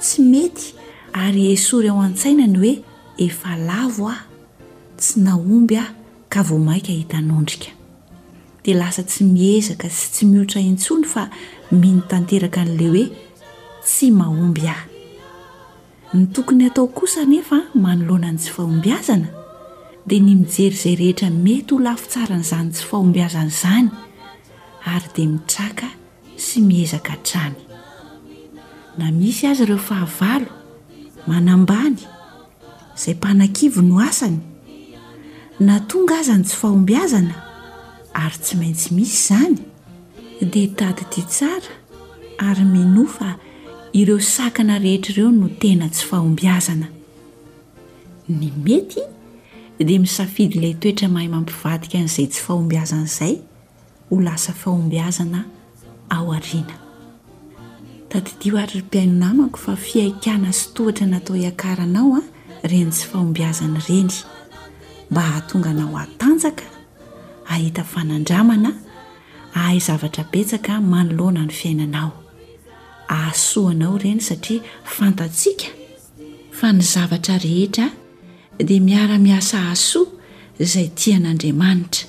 Tsy mety ary esory ao an-tsaina ny hoe efa lavo aho, tsy nahomby aho ka vao mainka hitanondrika. Dia lasa tsy miezaka sy tsy mihotra intsony fa mino tanteraka an'ilay hoe tsy mahomby aho. Ny tokony hatao kosa anefa manoloana ny tsy fahombiazana dia ny mijery izay rehetra mety ho lafitsaran'izany tsy fahombiazana izany ary dia mitraka sy miezaka hatrany. Na misy aza ireo fahavalo manambany izay mpanakivy no asany, na tonga aza ny tsy fahombiazana, ary tsy maintsy misy izany, dia tadidio tsara ary minoa fa ireo sakana rehetra ireo no tena tsy fahombiazana. Ny mety dia misafidy ilay toetra mahay mampivadika an'izay tsy fahombiazana izay. ho lasa fahombiazana ao aoriana. Tadidio ary ry mpihaino namako fa fihaikana sy tohatra natao hiakarana ao ireny tsy fahombiazana ireny mba hahatonga anao hatanjaka, hahita fanandramana, hahay zavatra betsaka manoloana ny fiainanao. Hahasoa anao ireny satria fantatsika fa ny zavatra rehetra dia miara-miasa hahasoa izay tian'Andriamanitra.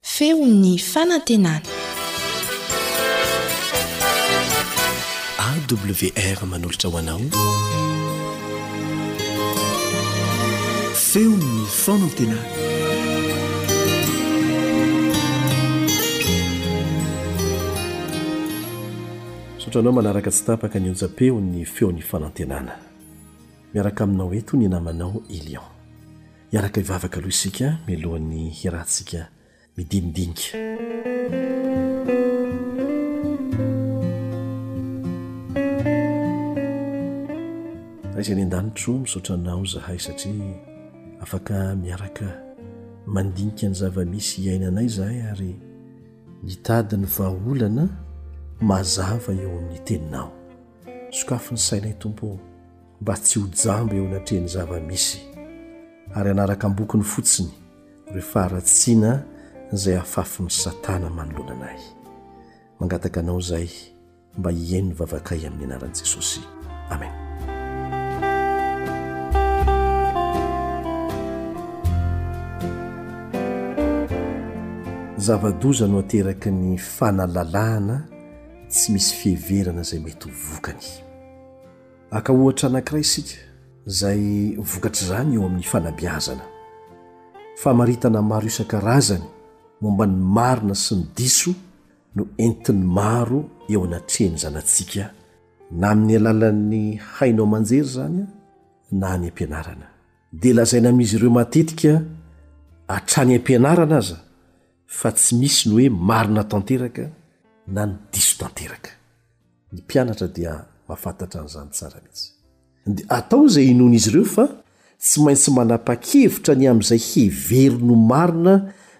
Feon'ny fanantenana. AWR manolotra ho anao Feon'ny fanantenana. Misaotra anao manaraka tsy tapaka ny onjam-peon'ny Feon'ny fanantenana. Miaraka aminao eto ny namanao Elion. Hiaraka hivavaka aloha isika mialohan'ny hiarahantsika midinidinika. Ray izay any an-danitro, misaotra Anao izahay satria afaka miaraka mandinika ny zava-misy iainanay izahay ary mitady ny vahaolana mazava eo amin'ny Teninao. Sokafy ny sainay Tompo ô. mba tsy ho jamba eo anatrehan'ny zava-misy, ary hanaraka am-bokony fotsiny ireo faharatsiana izay afafin'i Satana manoloana anay. Mangataka anao izahay mba hihaino ny vavakay amin'ny anaran'i Jesosy. Amena. Zava-doza no ateraky ny fanalalahana tsy misy fiheverana izay mety ho vokany. Aka ohatra anankiray isika izay vokatr'izany eo amin'ny fanabeazana. Famaritana maro isan-karazany momba ny marina sy ny diso no entin'ny maro eo anatrehan'ny zanatsika, na amin'ny alalan'ny haino aman-jery izany na any am-pianarana. Dia lazaina amin'izy ireo matetika hatrany am-pianarana aza fa tsy misy ny hoe marina tanteraka na ny diso tanteraka. Ny mpianatra dia mahafantatra an'izany tsara mihitsy. Dia atao izay inoan'izy ireo fa tsy maintsy manapa-kevitra ny amin'izay heveriny ho marina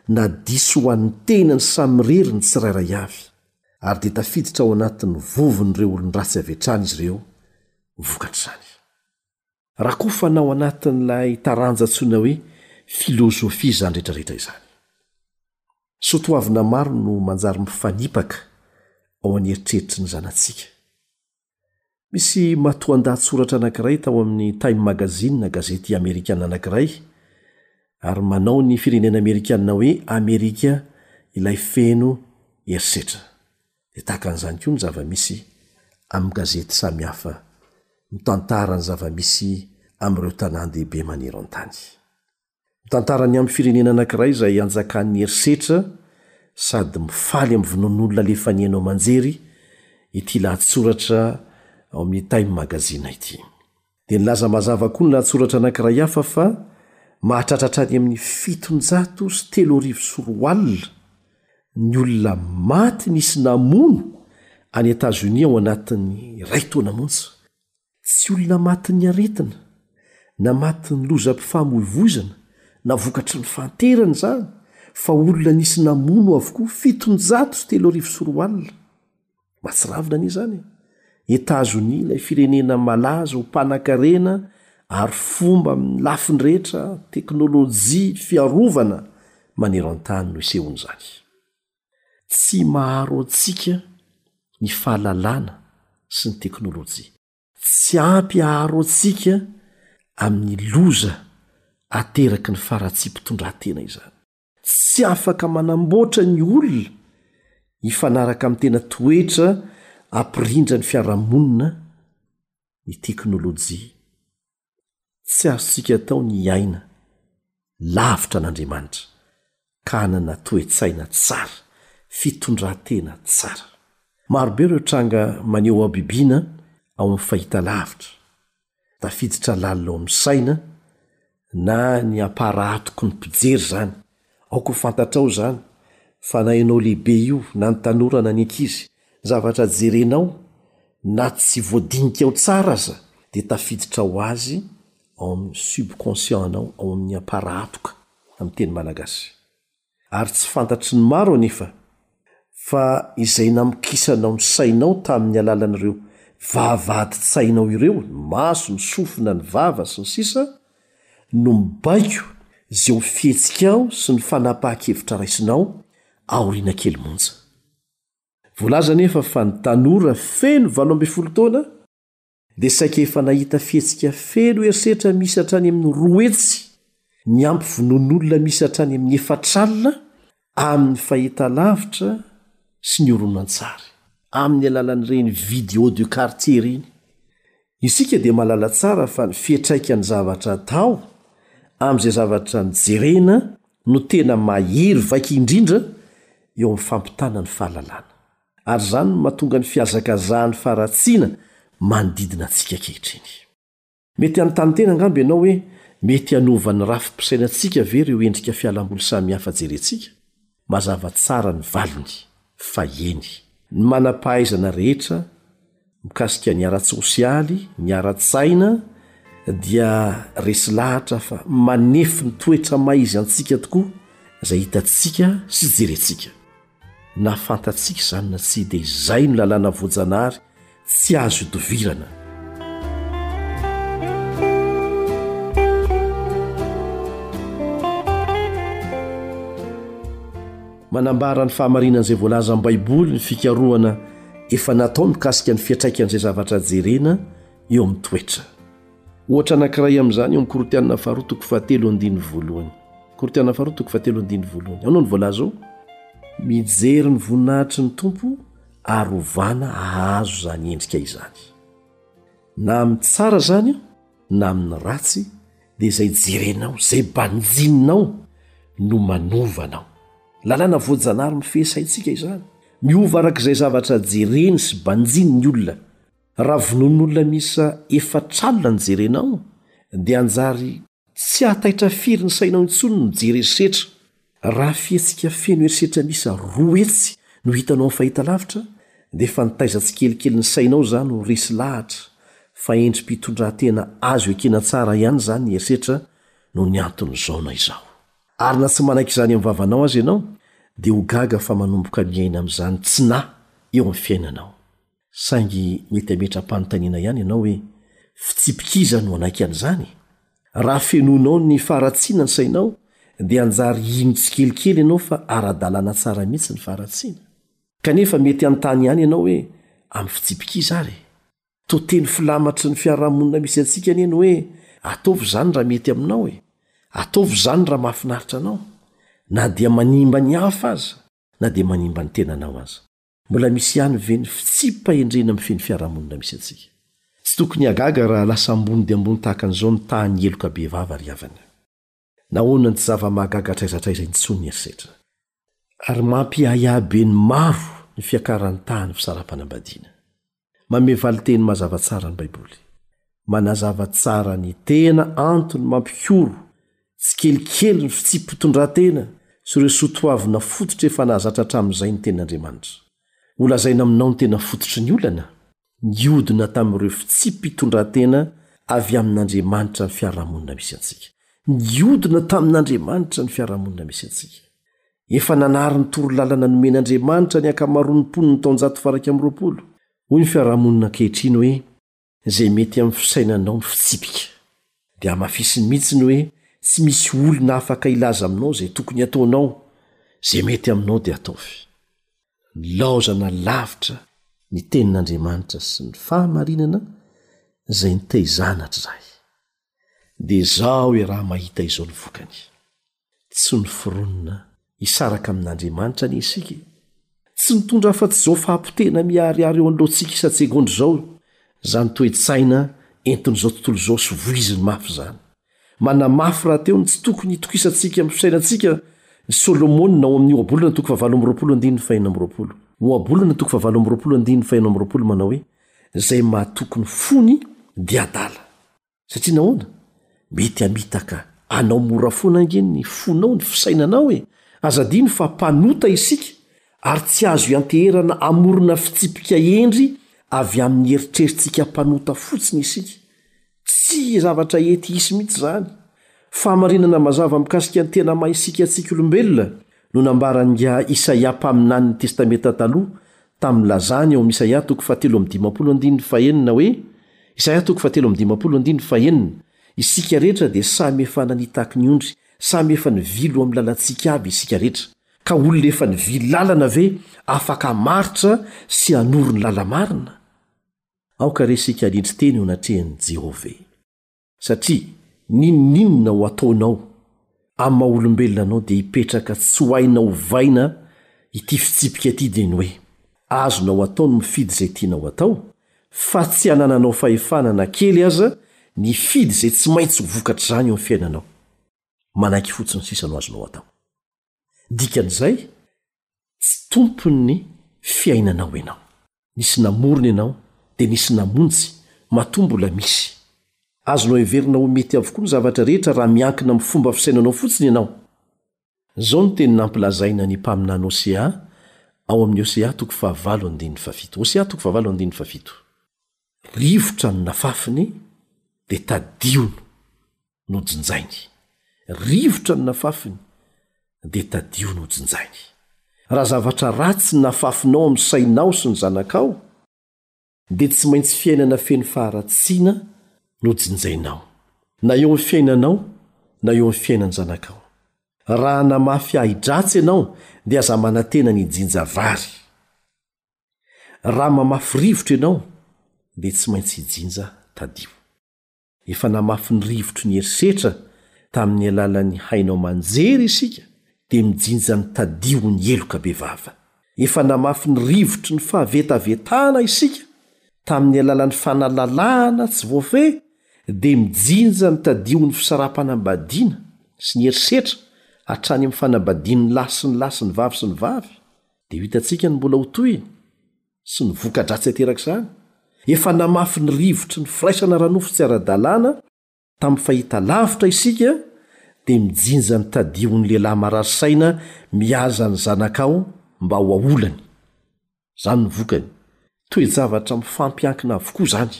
na diso ho an'ny tenany samirery ny tsirairay avy, ary dia tafiditra ao anatin'ny vovon'ireo olon-dratsy avy hatrany izy ireo vokatr'izany. Rakofana ao anatin'ilay taranja antsoina hoe filôzôfia izany rehetra rehetra izany. Soatoavina maro no manjary mifanipaka ao an'eritreritry ny zanatsika. Misy matoandahatsoratra anankiray tao amin'ny Time Magazine, gazety amerikana anankiray, ary manao ny firenena amerikana hoe Amerika ilay feno herisetra. Dia tahaka an'izany koa ny zava-misy amin'ny gazety samihafa mitantara ny zava-misy amin'ireo tanàn-dehibe maneran-tany. Mitantara ny amin'ny firenena anankiray izay anjakan'ny herisetra sady mifaly amin'ny vonoan'olona alefan'ny haino aman-jery ity lahatsoratra ao amin'ny Time Magazine ity. Dia nilaza mazava koa ny lahatsoratra anankiray hafa fa mahatratra hatrany amin'ny fitonjato sy telo arivo sy roa alina ny olona maty nisy namono any Etazonia ao anatin'ny iray taona monja. Tsy olona matin'ny aretina, na matin'ny lozam-pifamoivoizana, na vokatry ny fahanterana izany fa olona nisy namono avokoa fitonjato sy telo arivo sy roa alina. Mahatsiravina anie izany e! Etazonia ilay firenena malaza ho mpanankarena ary fomba amin'ny lafiny rehetra, teknolojia, fiarovana, maneran-tany no isehoan'izany. Tsy maharo antsika ny fahalalana sy ny teknolojia. Tsy ampy aharo antsika amin'ny loza ateraky ny faharatsiam-pitondran-tena izany. Tsy afaka manamboatra ny olona hifanaraka amin'ny tena toetra hampirindran'ny fiarahamonina ny teknolojia. Tsy azontsika atao ny hiaina lavitra an'Andriamanitra ka hanana toe-tsaina tsara, fitondran-tena tsara. Marobe ireo tranga maneho habibiana ao amin'ny fahitalavitra. Tafiditra lalina ao amin'ny saina na ny amparatoko ny mpijery izany. Aoka ho fantatrao izany fa na ianao lehibe io na ny tanora na ny ankizy, ny zavatra jerenao na tsy voadininkao tsara aza dia tafiditra ho azy ao amin'ny subconscient-nao, ao amin'ny amparatoko amin'ny teny malagasy. ary tsy fantatry ny maro anefa fa izay namokisanao ny sainao tamin'ny alalan'ireo vavahadin-tsainao ireo, ny maso, ny sofina, ny vava, sy ny sisa, no mibaiko izay ho fihetsikao sy ny fanapahan-kevitra raisinao aoriana kely monja. Voalaza anefa fa ny tanora feno valo ambin'ny folo taona, dia saika efa nahita fihetsika feno herisetra misy hatrany amin'ny roa hetsy ny hampivonoan'olona misy hatrany amin'ny efatr'alina amin'ny fahitalavitra sy ny horonantsary. Amin'ny alalan'ireny vidéo de quartier ireny, isika dia mahalala tsara fa ny fiantraikan'ny zavatra atao amin'izay zavatra nojerena no tena mahery vaika indrindra eo amin'ny fampitana ny fahalalana. ary izany no mahatonga ny fihazakazahan'ny faharatsiana manodidina antsika ankehitriny. Mety hanontany tena angamba ianao hoe mety hanova ny rafi-pisainantsika ve ireo endrika fialamboly samihafa jerentsika? Mazava tsara ny valiny fa eny! Ny manam-pahaizana rehetra mikasika ny ara-tsosialy, ny ara-tsaina dia resy lahatra fa manefy ny toetra maha izy antsika tokoa izay hitantsika sy jerentsika. Na fantatsika izany na tsia dia izay no lalàna voajanahary tsy azo idivirana. Manambara ny fahamarinan'izay voalazan'ny Baiboly ny fikarohana efa natao mikasika ny fiantraikan'izay zavatra jerena eo amin'ny toetra. Ohatra anankiray amin'izany eo amin'ny Korintianina faharoa toko fahatelo andininy voalohany. Korintianina faharoa toko fahatelo andininy voalohany. Ao no ny voalaza ao. Mijery ny voninahitry ny Tompo ary hovana hahazo izany endrika izany. Na amin'ny tsara izany io na amin'ny ratsy dia izay jerenao, izay banjininao no manova anao. Lalàna voajanahary mifehy saintsika izany. Miova araka izay zavatra jereny sy banjiny ny olona. Raha vonoan'olona miisa efatra alina ny jerenao dia hanjary tsy hahataitra firy ny sainao intsony ny mijery herisetra. Raha fihetsika feno herisetra miisa roa hetsy no hitanao amin'ny fahitalavitra dia efa nitaiza tsikelikely ny sainao izany ho resy lahatra fa endri-pitondran-tena azo ekena tsara ihany izany ny herisetra no ny anton'izao na izao. Ary na tsy manaiky izany amin'ny vavanao aza ianao, dia ho gaga fa manomboka miaina amin'izany tsnà eo amin'ny fiainanao. Saingy mety hametra-panontaniana ihany ianao hoe, 'Fitsipik'iza no hanaiky an'izany? Raha fenoinao ny faharatsiana ny sainao, dia hanjary hino tsikelikely ianao fa ara-dalàna tsara mihitsy ny faharatsiana. Kanefa mety hanontany ihany ianao hoe, 'Amin'ny fitsipik'iza ary? To teny filamatry ny fiarahamonina misy antsika anie ny hoe ataovy izany raha mety aminao e! Ataovy izany raha mahafinaritra anao! Na dia manimba ny hafa aza, na dia manimba ny tenanao aza. Mbola misy ihany ve ny fitsipa-hendrena mifehy ny fiarahamonina misy antsika? Tsy tokony hahagaga raha lasa ambony dia ambony tahaka an'izao ny tahan'ny heloka bevava ry havana. Nahoana no tsy zava-mahagaga hatraiza hatraiza intsony ny herisetra? Ary mampiahiahy be ny maro ny fiakaran'ny tahan'ny fisaraham-panambadiana. Manome valin-teny mazava tsara ny Baiboly. Manazava tsara ny tena antony mampihoro tsikelikely ny fitsipi-pitondran-tena sy ireo soa toavina fototra efa nahazatra hatramin'izay ny Tenin'Andriamanitra. Holazaina aminao ny tena fototry ny olana? Niodina tamin'ireo fitsipi-pitondran-tena avy amin'Andriamanitra ny fiarahamonina misy antsika. Niodina tamin'Andriamanitra ny fiarahamonina misy antsika. Efa nanary ny toro lalana nomen'Andriamanitra ny ankamaroan'ny mponin'ny taonjato faharaika amby roapolo. Hoy ny fiarahamonina ankehitriny hoe, Izay mety amin'ny fisainanao ny fitsipika. Dia hamafisiny mihitsy ny hoe tsy misy olona afaka hilaza aminao izay tokony hataonao. Izay mety aminao dia ataovy. nilaozana lavitra ny tenin'Andriamanitra sy ny fahamarinana izay nitaizana hatr'izay. Dia izao iaraha mahita izao ny vokany. Tsy noforonina hisaraka amin'Andriamanitra anie isika e! Tsy nitondra afa-tsy izao fahapotehana miharihary eo anoloantsika isan-tsegondra izao izany toe-tsaina entin'izao tontolo izao sy voiziny mafy izany. Manamafy rahateo ny tsy tokony hitokisantsika amin'ny fisainantsika i Solomona ao amin'ny Ohabolana toko fahavalo amby roapolo andininy faheno amby roapolo. Ohabolana toko fahavalo amby roapolo andininy faheno amby roapolo manao hoe, Izay mahatoky ny fony dia adala. Satria nahoana? Mety hamitaka anao mora foana ange ny fonao, ny fisainanao e! Aza adino fa mpanota isika ary tsy azo ianteherana hamorona fitsipika hendry avy amin'ny eritreritsika mpanota fotsiny isika. Tsy zavatra hety hisy mihitsy izany. Fahamarinana mazava mikasika ny tena maha isika antsika olombelona no nambaran'ingahy Isaia mpaminanin'ny Testamenta Taloha tamin'ny lazany ao amin'ny Isaia toko fahatelo amby dimampolo andininy fahenina hoe, Isaia toko fahatelo amby dimampolo andininy fahenina, Isika rehetra dia samy efa nanitaky ny ondry, samy efa nivily ho amin'ny lalantsika aby isika rehetra. Ka olona efa nivily lalana ve afaka hamaritra sy hanoro ny lala-marina? Aoka re isika hanetry tena eo anatrehan'i Jehovah. Satria n'inon'inona ho ataonao amin'ny maha-olombelona anao dia hipetraka tsy ho hainao ovaina ity fitsipika ity, dia ny hoe, Azonao atao ny mifidy izay tianao atao, fa tsy anananao fahefana na kely aza ny hifidy izay tsy maintsy ho vokatr'izany eo amin'ny fiainanao. Manaiky fotsiny sisa no azonao atao. Dikan'izay, tsy tompon'ny fiainanao ianao. Nisy namorona ianao, dia nisy namonjy, matoa mbola misy. Azonao heverina ho mety avokoa ny zavatra rehetra raha miankina amin'ny fomba fisainanao fotsiny ianao. Izao no teny nampilazaina ny mpaminany Hosea ao amin'ny Hosea toko fahavalo andininy fahafito, Hosea toko fahavalo andininy fahafito, rivotra ny nafafiny dia tadiony nojinjainy, rivotra ny nafafiny dia tadiony hojinjainy. Raha zavatra ratsy ny nafafinao amin'ny sainao sy ny zanakao dia tsy maintsy fiainana feno faharatsiana nojinjainao, na eo amin'ny fiainanao na eo amin'ny fiainan'ny zanakao. Raha namafy ahi-dratsy ianao dia aza manantena ny hijinja vary. Raha mamafy rivotra ianao dia tsy maintsy hijinja tadio. Efa namafy ny rivotry ny herisetra tamin'ny alalan'ny haino aman-jery isika dia mijinja ny tadio ny heloka bevava. Efa namafy ny rivotry ny fahavetavetana isika tamin'ny alalan'ny fanalalahana tsy voafehy dia mijinja ny tadio ny fisaraham-panambadiana sy ny herisetra hatrany amin'ny fanambadian'ny lahy sy ny lahy sy ny vavy sy ny vavy. Dia ho hitantsika ny mbola ho tohiny sy ny voka-dratsy aterak'izany. Efa namafy ny rivotry ny firaisana ara-nofo tsy ara-dalàna tamin'ny fahitalavitra isika dia mijinja ny tadihon'ny lehilahy marary saina mihaza ny zanakao mba ho aolany. Izany no vokany. Toe-javatra mifampiankina avokoa izany.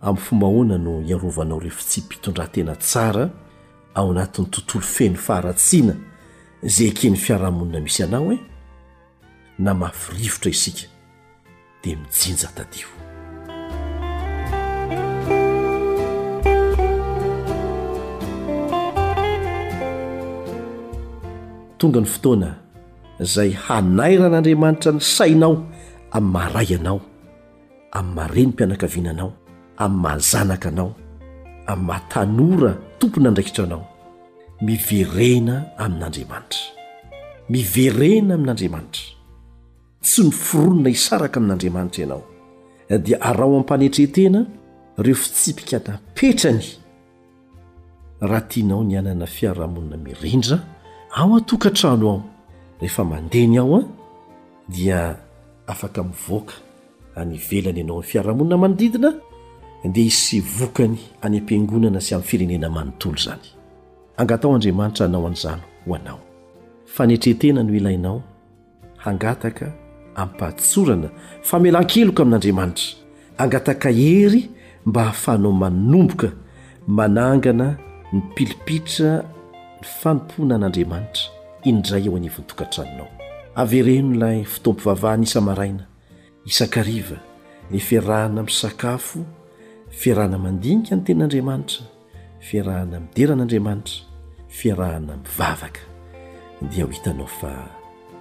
Amin'ny fomba ahoana no iarovanao ireo fitsipi-pitondran-tena tsara ao anatin'ny tontolo feno faharatsiana izay eken'ny fiarahamonina misy anao e? Na mafy rivotra isika dia mijinja tadio. Tonga ny fotoana. izay hanairan'Andriamanitra ny sainao amin'ny maha ray anao, amin'ny maha renim-pianakaviana anao, amin'ny maha zanaka anao, amin'ny maha tanora tompon'andraikitra anao. Miverena amin'Andriamanitra. Miverena amin'Andriamanitra. Tsy miforonona hisaraka amin'Andriamanitra ianao, dia araho am-panetre-tena ireo fitsipika napetrany. Raha tianao ny hanana fiarahamonina mirindra ao an-tokantrano ao rehefa mandeha ny ao an, dia afaka mivoaka any ivelany ianao amin'ny fiarahamonina manodidina, dia hisy vokany any am-piangonana sy amin'ny firenena manontolo izany. Angataho Andriamanitra hanao an'izany ho anao. Fanetren-tena no ilainao. hangataka ampahatsorana, famelan-keloka amin'Andriamanitra, hangataka hery mba hahafahanao manomboka manangana ny pilipitra ny fanompoana an'Andriamanitra indray eo anivon'ny tokantranonao. Avereno ilay fotoam-pivavahana isa-maraina, isan-kariva, ny fiarahana misakafo, fiarahana mandinika ny Tenin'Andriamanitra, Fiarahana midera an'Andriamanitra, fiarahana mivavaka, dia ho hitanao fa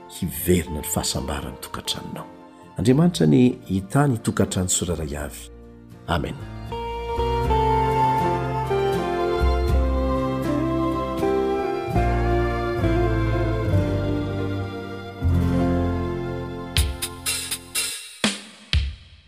hiverina ny fahasambaran'ny tokantranonao. Andriamanitra anie hitahy ny tokantrano tsirairay avy. Amena.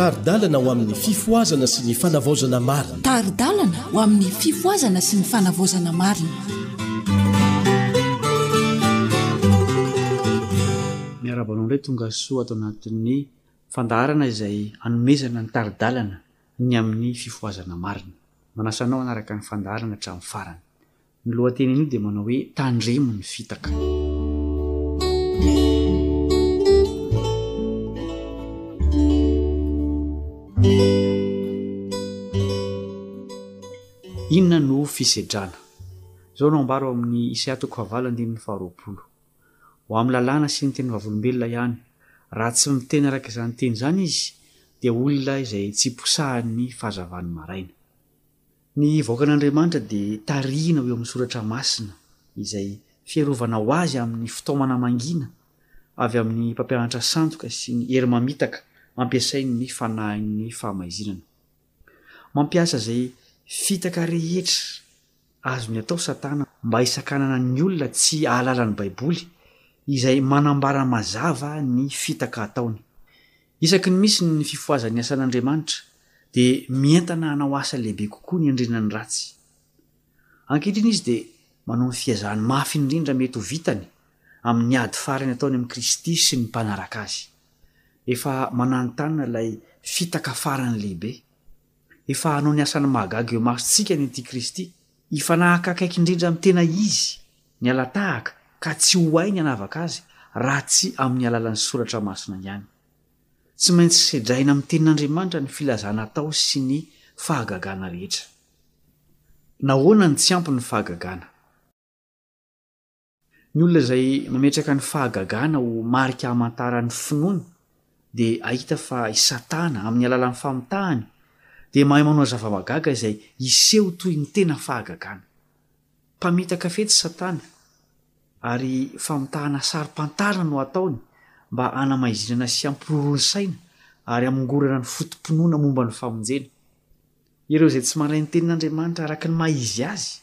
Tari-dalana ho amin'ny fifohazana sy ny fanavaozana marina. Tari-dalana ho amin'ny fifohazana sy ny fanavaozana marina. Miarahaba anao indray Tongasoa ato anatin'ny fandaharana izay anomezana ny tari-dalana ny amin'ny fifohazana marina. Manasa anao hanaraka ny fandaharana hatramin'ny farany. Ny lohatenin'io dia manao hoe Tandremo ny fitaka. Inona no fisedrana? Izao no ambara ao amin'ny Isaiah toko fahavalo andininy faharoapolo, Ho amin'ny lalàna sy ny tenin'ny Vavolombelona ihany, raha tsy miteny araka izany teny izany izy, dia olona izay tsy posahan'ny fahazavan'ny maraina. Ny vahoakan'Andriamanitra dia tarihina ho eo amin'ny Soratra Masina, izay fiarovana ho azy amin'ny fitaomana mangina avy amin'ny mpampianatra sandoka sy ny hery mamitaka ampiasain'ny fanahin'ny fahamaizinana. Mampiasa izay fitaka rehetra azony atao Satana mba hisakanana ny olona tsy hahalala ny Baiboly, izay manambara mazava ny fitaka ataony. Isaky ny misy ny fifohazan'ny asan'Andriamanitra, dia mientana hanao asa lehibe kokoa ny andriana ny ratsy. Ankehitriny izy dia manao ny fiezahany mafy indrindra mety ho vitany amin'ny ady farany ataony amin'i Kristy sy ny mpanaraka azy. Efa mananontanona ilay fitaka farany lehibe. Efa hanao ny asany mahagaga eo imasontsika ny Antikristy. Hifanahaka akaiky indrindra amin'ny tena izy, niala tahaka, ka tsy ho hay ny hanavaka azy raha tsy amin'ny alalan'ny Soratra Masina ihany. Tsy maintsy sedraina amin'ny Tenin'Andriamanitra ny filazana atao sy ny fahagagana rehetra. Nahoana no tsy ampy ny fahagagana? Ny olona izay mametraka ny fahagagana ho marika hamantaran'ny finoany dia hahita fa i Satana, amin'ny alalan'ny famitahany, dia mahay manao zava-mahagaga izay hiseho toy ny tena fahagagana. Mpamitaka fety i Satana, ary famitahana saro-pantarina no ataony mba hanamaizinana sy hampiroroany saina ary hamongorana ny foto-pinoana momba ny famonjena. Ireo izay tsy mandray ny tenin'Andriamanitra araka ny maha izy azy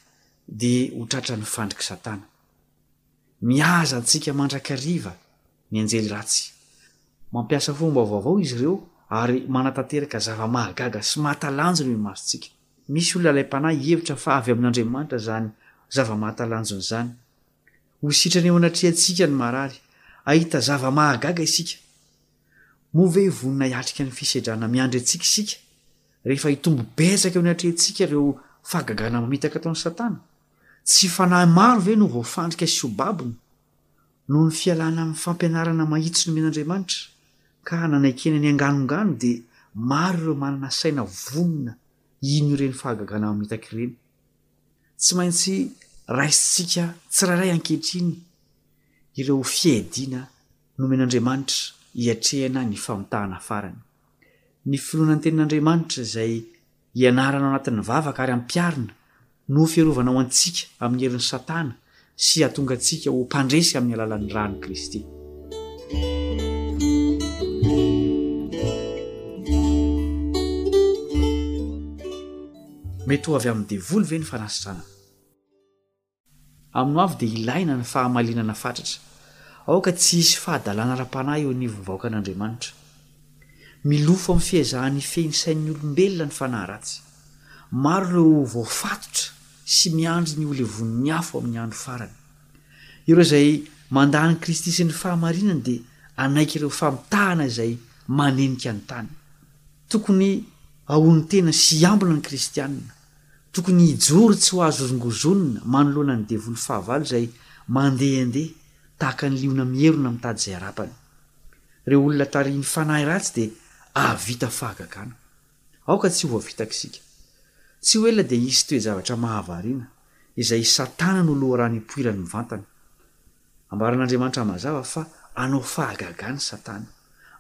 dia ho tratran'ny fandrik'i Satana. Mihaza antsika mandrakariva ny anjely ratsy. Mampiasa fomba vaovao izy ireo ary manatanteraka zava-mahagaga sy mahatalanjona eo imasontsika. Misy olona alaim-panahy hihevitra fa avy amin'Andriamanitra izany zava-mahatalanjona izany. Ho sitrana eo anatrehantsika ny marary, hahita zava-mahagaga isika. Moa ve vonona hiatrika ny fisedrana miandry antsika isika? Rehefa hitombo betsaka eo anatrehantsika ireo fahagagana mamitaka ataon'i Satana, tsy fanahy maro ve no voafandrika sy ho babony? Noho ny fialana amin'ny fampianarana mahitsy nomen'Andriamanitra ka nanekena ny anganongano dia maro ireo manana saina vonona hino ireny fahagagana mamitaka ireny. Tsy maintsy raisintsika tsirairay ankehitriny ireo fiadiana nomen'Andriamanitra hiatrehana ny famitahana farany. Ny finoana ny Tenin'Andriamanitra izay ianarana ao anatin'ny vavaka ary ampiharina no fiarovana ho antsika amin'ny herin'i Satana sy hahatonga antsika ho mpandresy amin'ny alalan'ny ran'i Kristy. Mety ho avy amin'ny devoly ve ny fanasitranana? Amin'ny hoavy dia ilaina ny fahamalinana fatratra. Aoka tsy hisy fahadalana ara-panahy eo anivon'ny vahoakan'Andriamanitra. Milofo amin'ny fiezahana hifehy ny sain'ny olombelona ny fanahy ratsy. Maro ireo voafatotra sy miandry ny ho levon'ny afo amin'ny andro farany. Ireo izay mandà an'i Kristy sy ny fahamarinany dia hanaiky ireo famitahana izay manenika ny tany. Tokony hahonon-tena sy hiambina ny Kristianina. Tokony hijoro tsy ho azo hozongozonina manoloana ny devoly fahavalo izay mandehandeha tahaka ny liona mierona mitady izay harapany. Ireo olona tarihin'ny fanahy ratsy dia hahavita fahagagana. Aoka tsy ho voafitaka isika. Tsy ho ela dia hisy toe-javatra mahavariana, izay i Satana no loharano hipoirany mivantana. Ambaran'Andriamanitra mazava fa hanao fahagagana i Satana.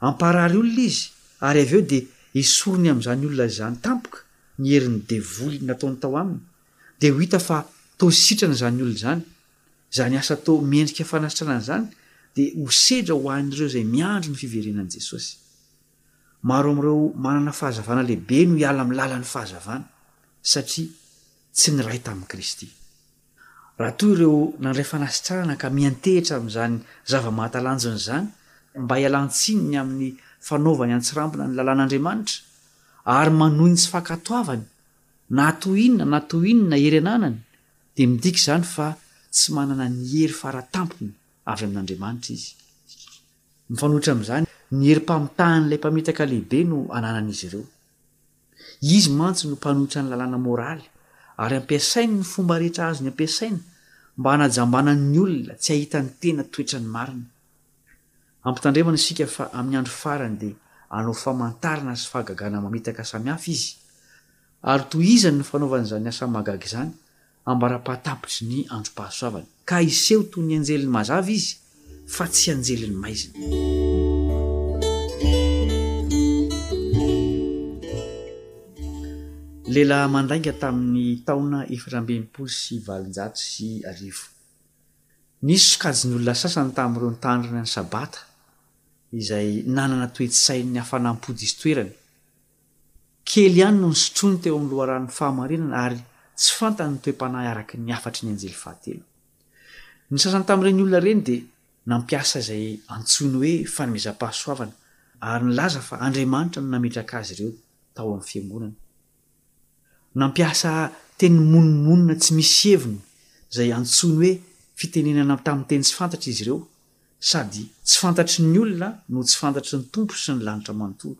Hamparary olona izy, ary avy eo dia hesoriny amin'izany olona izany tampoka. ny herin'ny devoly nataony tao aminy, dia ho hita fa toa sitrana izany olona izany. Izany asa toa miendrika fanasitranana izany dia ho sedra ho an'ireo izay miandry ny fiverenan'i Jesosy. Maro amin'ireo manana fahazavana lehibe no hiala amin'ny lalan'ny fahazavana, satria tsy niray tamin'i Kristy. Raha toa ireo nandray fanasitrahana ka miantehitra amin'izany zava-mahatalanjona izany mba hialan-tsiny ny amin'ny fanaovany antsirambina ny lalàn'Andriamanitra, ary manohy ny tsy fankatoavany na toy inona na toy inona hery ananany, dia midika izany fa tsy manana ny hery fara tampony avy amin'Andriamanitra izy. Mifanohitra amin'izany, ny herim-pamitahan'ilay mpamitaka lehibe no ananan'izy ireo. Izy mantsy no mpanohitra ny lalàna moraly ary ampiasainy ny fomba rehetra azony ampiasaina mba hanajambanany ny olona tsy hahita ny tena toetrany marina. Ampitandremana isika fa amin'ny andro farany dia hanao famantarana sy fahagagana mamitaka samihafa Izy. Ary tohizany ny fanaovany izany asa mahagaga izany ambara-pahatapitry ny androm-pahasoavany, ka hiseho toy ny anjeliny mazava izy, fa tsy anjeliny maizina. Lehilahy mandainga tamin' ny taona efatra amby enimpolo sy valonjato sy arivo. Nisy sokajin' olona sasany tamin' ireo nitandrina ny sabata izay nanana toe-tsain' ny hafanam-po diso toerana, Kely ihany no nisotrony teo amin'ny loharanon'ny fahamarinana ary tsy fantany ny toe-panahy araka ny hafatry ny anjely fahatelo. Ny sasany tamin'ireny olona ireny dia nampiasa izay antsoiny hoe fanomezam-pahasoavana ary nilaza fa Andriamanitra no nametraka azy ireo tao amin'ny fiangonana. Nampiasa teny monomonona tsy misy heviny izay antsoiny hoe fitenenana tamin'ny teny tsy fantatra izy ireo, sady tsy fantatry ny olona no tsy fantatry ny Tompo sy ny lanitra manontolo.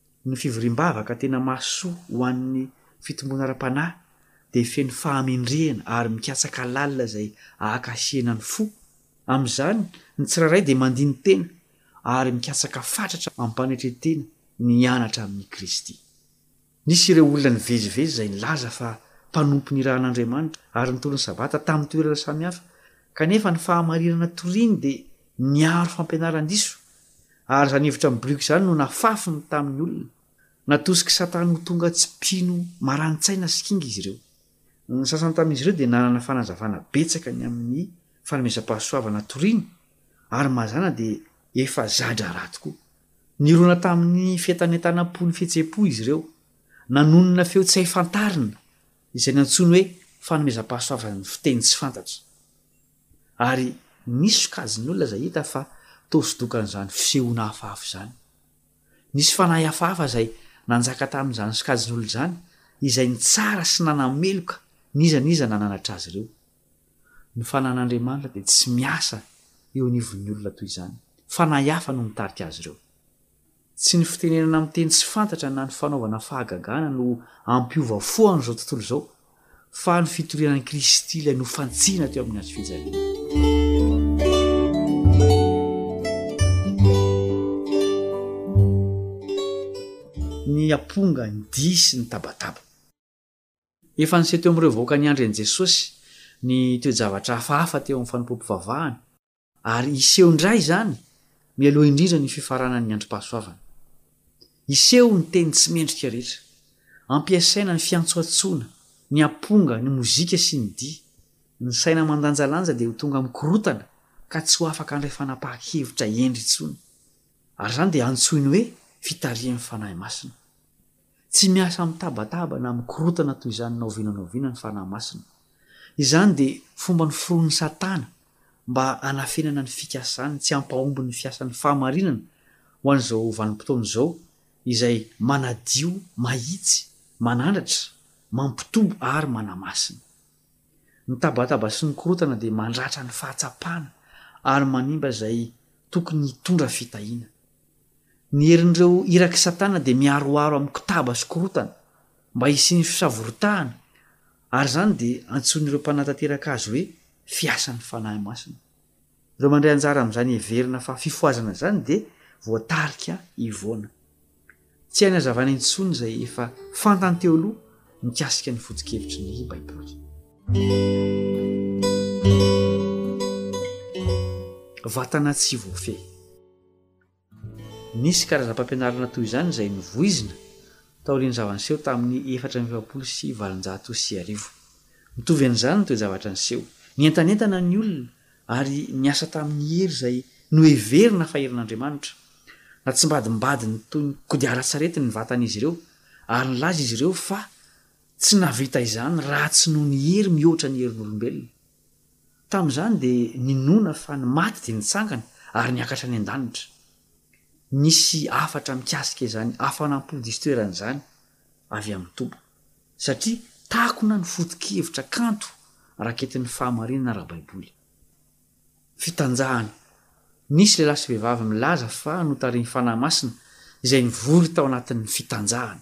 Ny fivoriam-bavaka tena mahasoa ho an'ny fitomboana ara-panahy dia feno fahamendrehana ary mikatsaka lalina izay ahakasihina ny fo. Amin'izany, ny tsirairay dia mandini-tena ary mikatsaka fatratra am-panetren-tena ny hianatra amin'i Kristy. Nisy ireo olona nivezivezy izay nilaza fa mpanompo nirahan'Andriamanitra ary nitory ny Sabata tamin'ny toerana samihafa, kanefa ny fahamarinana toriny dia niaro fampianaran-diso Ary izany hevitra miboriaka izany no nafafiny tamin'ny olona. Natosik' i Satana ho tonga tsy mpino marani-tsaina sy kinga izy ireo. Ny sasany tamin'izy ireo dia nanana fanazavana betsaka ny amin'ny fanomezam-pahasoavana toriny, ary mazàna dia efa za-draharaha tokoa. Nirona tamin'ny fientanentanam-po ny fihetseham-po izy ireo. Nanonona feo tsy hay fantarina. izay nantsoiny hoe fanomezam-pahasoavan'ny fiteny tsy fantatra, ary nisy sokajin'ny olona izay hita fa toa sodokan'izany fisehoana hafahafa izany. Nisy fanahy hafahafa izay nanjaka tamin'izany sokajin'olona izany, izay nitsara sy nanameloka n'iza n'iza nananatra azy ireo. Ny fanan'Andriamanitra dia tsy miasa eo anivon'ny olona toy izany. Fanahy hafa no mitarika azy ireo. Tsy ny fitenenana miteny tsy fantatra na ny fanaovana fahagagana no hampiova fo an'izao tontolo izao, fa ny fitoriana an'i Kristy ilay nofantsihina teo amin'ny Hazo fijaliana. Ny amponga, ny dihy sy ny tabataba. Efa niseho teo amin'ireo vahoaka niandry an'i Jesosy ny toe-javatra hafahafa teo amin'ny fanompoam-pivavahana. Ary hiseho indray izany mialoha indrindra ny fifaranan'ny androm-pahasoavana. Hiseho ny teny tsy mendrika rehetra. Ampiasaina ny fiantsoantsoana, ny amponga, ny mozika sy ny dihy. Ny saina mandanjalanja dia ho tonga mikorontana ka tsy ho afaka handray fanapahan-kevitra hendry intsony. Ary izany dia antsoiny hoe fitarihan'ny Fanahy Masina. Tsy miasa mitabataba na mikorotana toy izany na oviana na oviana ny Fanahy Masina. Izany dia fomba noforonin'i Satana mba hanafenana ny fikasany tsy hampahomby ny fiasan'ny fahamarinana ho an'izao vanim-potoana izao izay manadio, mahitsy, manandratra, mampitombo ary manamasina. Ny tabataba sy ny korontana dia mandratra ny fahatsapana ary manimba izay tokony hitondra fitahiana. Ny herin'ireo irak'i Satana dia miharoharo amin'ny kotaba sy korontana mba hisian'ny fisavoritahana, ary izany dia antsoin'ireo mpanatanteraka azy hoe fiasan'ny fanahy masina. Ireo mandray anjara amin'izany heverina fa fifohazana izany dia voatarika hivoana. Tsy hainy hazavana intsony izay efa fantany teo aloha mikasika ny foto-kevitry ny Baiboly. Vatana tsy voafehy. Nisy karazam-pampianarana toy izany izay novoizina taorian'ny zava-niseho tamin'ny efatra amby efapolo sy valonjato sy arivo. Mitovy an'izany ny toe-javatra niseho. Nientanentana ny olona ary niasa tamin'ny hery izay noheverina fa herin'andriamanitra. Natsimbadimbadiny toy ny kodiaran-tsarety ny vatan'izy ireo, ary nilaza izy ireo fa tsy nahavita izany raha tsy noho ny hery mihoatra ny herin'olombelona. Tamin'izany dia ninoana fa ny maty dia nitsangana ary niakatra any an-danitra. Nisy hafatra mikasika izany hafanam-po diso toerana izany avy amin'ny Tompo, satria takona ny foto-kevitra kanto raketin'ny fahamarinana ara-baiboly. Fitanjahana, Nisy lehilahy sy vehivavy milaza fa notarihin'ny fanahy masina izay nivory tao anatin'ny fitanjahana.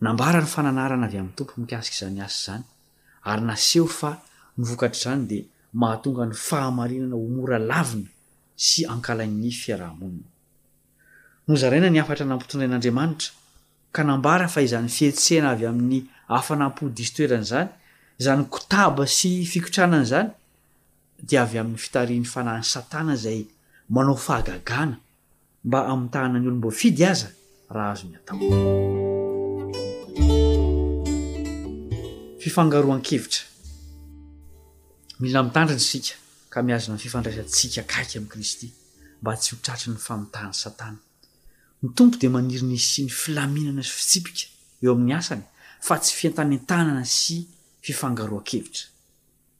Nambara ny fananarana avy amin'ny Tompo mikasika izany asa izany, ary naseho fa ny vokatr'izany dia mahatonga ny fahamarinana ho mora lavina sy ankalain'ny fiaraha-monina. Nozaraina ny hafatra nampitondrain'Andriamanitra, ka nambara fa izany fihetsehana avy amin'ny hafanam-po diso toerana izany, izany kotaba sy fikotranana izany, dia avy amin'ny fitarihin'ny fanahin'i Satana izay manao fahagagana, mba hamontahana ny olom-boafidy aza raha azony atao. Fifangaroan-kevitra, Mila mitandrina isika ka mihazona ny fifandraisantsika akaiky amin'i Kristy mba tsy ho tratry ny famotahan'i Satana. Ny Tompo dia maniry ny hisian'ny filaminana sy fitsipika eo amin'ny asany fa tsy fientanentanana sy fifangaroan-kevitra.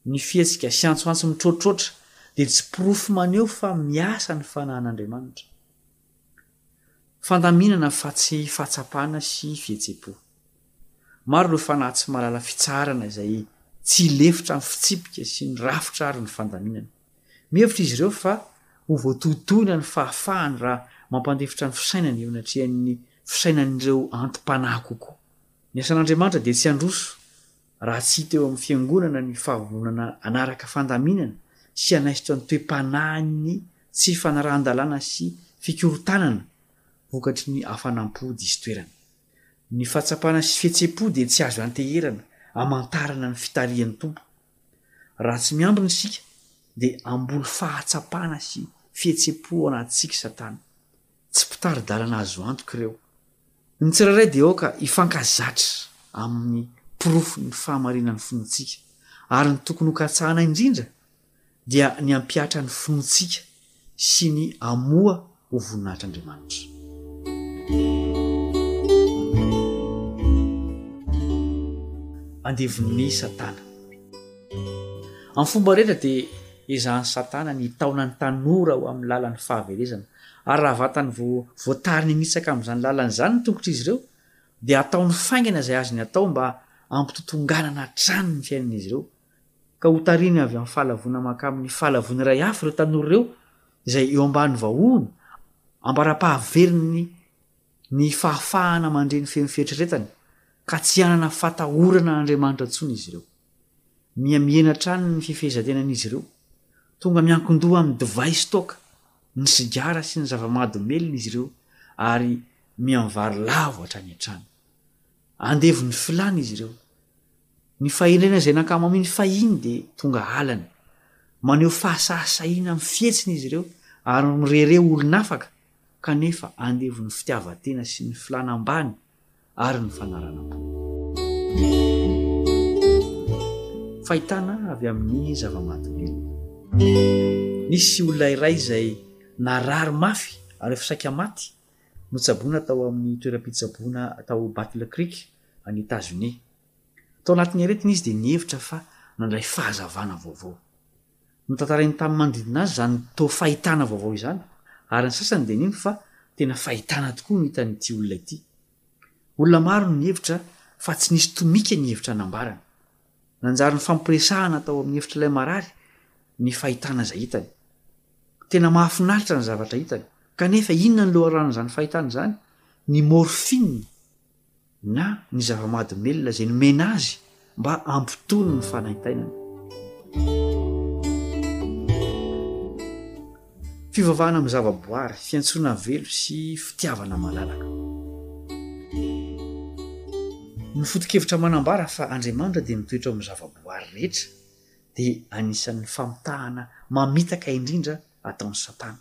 Ny fihetsika sy antsoantso mitroatroatra dia tsy porofo maneho fa miasa ny fanahin'Andriamanitra. Fandaminana fa tsy fahatsapana sy fihetsem-po. Maro ireo fanahy tsy mahalala fitsaharana izay tsy lefitra amin'ny fitsipika sy ny rafitra aro ny fandaminana. Mihevitra izy ireo fa ho voatohitohina ny fahafahany raha mampandefitra ny fisainany eo anatrehan'ny fisainan'ireo anti-panahy kokoa. Ny asan'Andriamanitra dia tsy handroso. Raha tsy hita eo amin'ny Fiangonana ny fahavononana hanaraka fandaminana sy hanaisotra ny toe-panahin'ny tsy fanarahan-dalàna sy fikorontanana vokatry ny hafanam-po diso toerana, ny fahatsapana sy fihetsem-po dia tsy azo ianteherana hamantarana ny fitarihan'ny Tompo. Raha tsy miambina isika dia hamboly fahatsapana sy fihetsem-po ao anatintsika Satana. Tsy mpitari-dalana azo antoka ireo. Ny tsirairay dia aoka hifankazatra amin'ny porofon'ny fahamarinan'ny finoantsika, ary ny tokony hokatsahana indrindra dia ny hampihatra ny finoantsika sy ny hamoha ho voninahitr'Andriamanitra. Andevon'i Satana. Amin'ny fomba rehetra dia ezahan'i Satana ny hitaona ny tanora ho amin'ny lalan'ny fahaverezana. Ary raha vantany vao voatariny hitsaka amin'izany lalana izany ny tongotr'izy ireo, dia hataony faingana izay azony atao mba hampitotonganana hatrany ny fiainan'izy ireo, ka hotarihiny avy amin'ny fahalavoana mankamin'ny fahalavoana iray hafa ireo tanora ireo izay eo ambany vahohony, ambara-pahaveriny ny fahafahana mandre ny feon'ny fieritreretany, ka tsy hanana fatahorana an'Andriamanitra intsony izy ireo. Miha mihena hatrany ny fifehezan-tenan'izy ireo, tonga miankin-doha amin'ny divay sy toaka ny sigara sy ny zava-mahadomelina izy ireo ary mianvary lavo hatrany an-trano. Andevo ny filàna izy ireo. Ny fahendrena izay nankamo aminy fahiny dia tonga halany. Maneho fahasahasahiana amin'ny fihetsiny izy ireo ary mirehareha ho olon'afaka, kanefa andevo ny fitiavan-tena sy ny filàna ambany. ary ny fanaranam-po. Fahitana avy amin'ny zava-mahadomelina. Nisy olona iray izay narary mafy ary efa saika maty notsaboina tao amin'ny toeram-pitsaboana tao Battle Creek, any Etazonia. Tao anatin'ny aretina izy dia nihevitra fa nandray fahazavana vaovao. Notantarainy tamin'ny manodidina azy izany toa fahitana vaovao izany, ary ny sasany dia nino fa tena fahitana tokoa no hitan'ity olona ity. Olona maro no nihevitra fa tsy nisy tomika ny hevitra nambarany. Nanjary nifampiresahana tao amin'ny efitr'ilay marary ny fahitana izay hitany. Tena mahafinaritra ny zavatra hitany. Kanefa inona ny loharanon'izany fahitana izany? Ny môrfina! na ny zava-mahadomelina izay nomena azy mba hampitony ny fanaintainana. Fivavahana amin'ny zava-boary, fiantsoana havelo sy fitiavana malalaka. Ny foto-kevitra manambara fa Andriamanitra dia mitoetra ao amin'ny zava-boary rehetra dia anisan'ny famitahana mamitaka indrindra ataon'i Satana.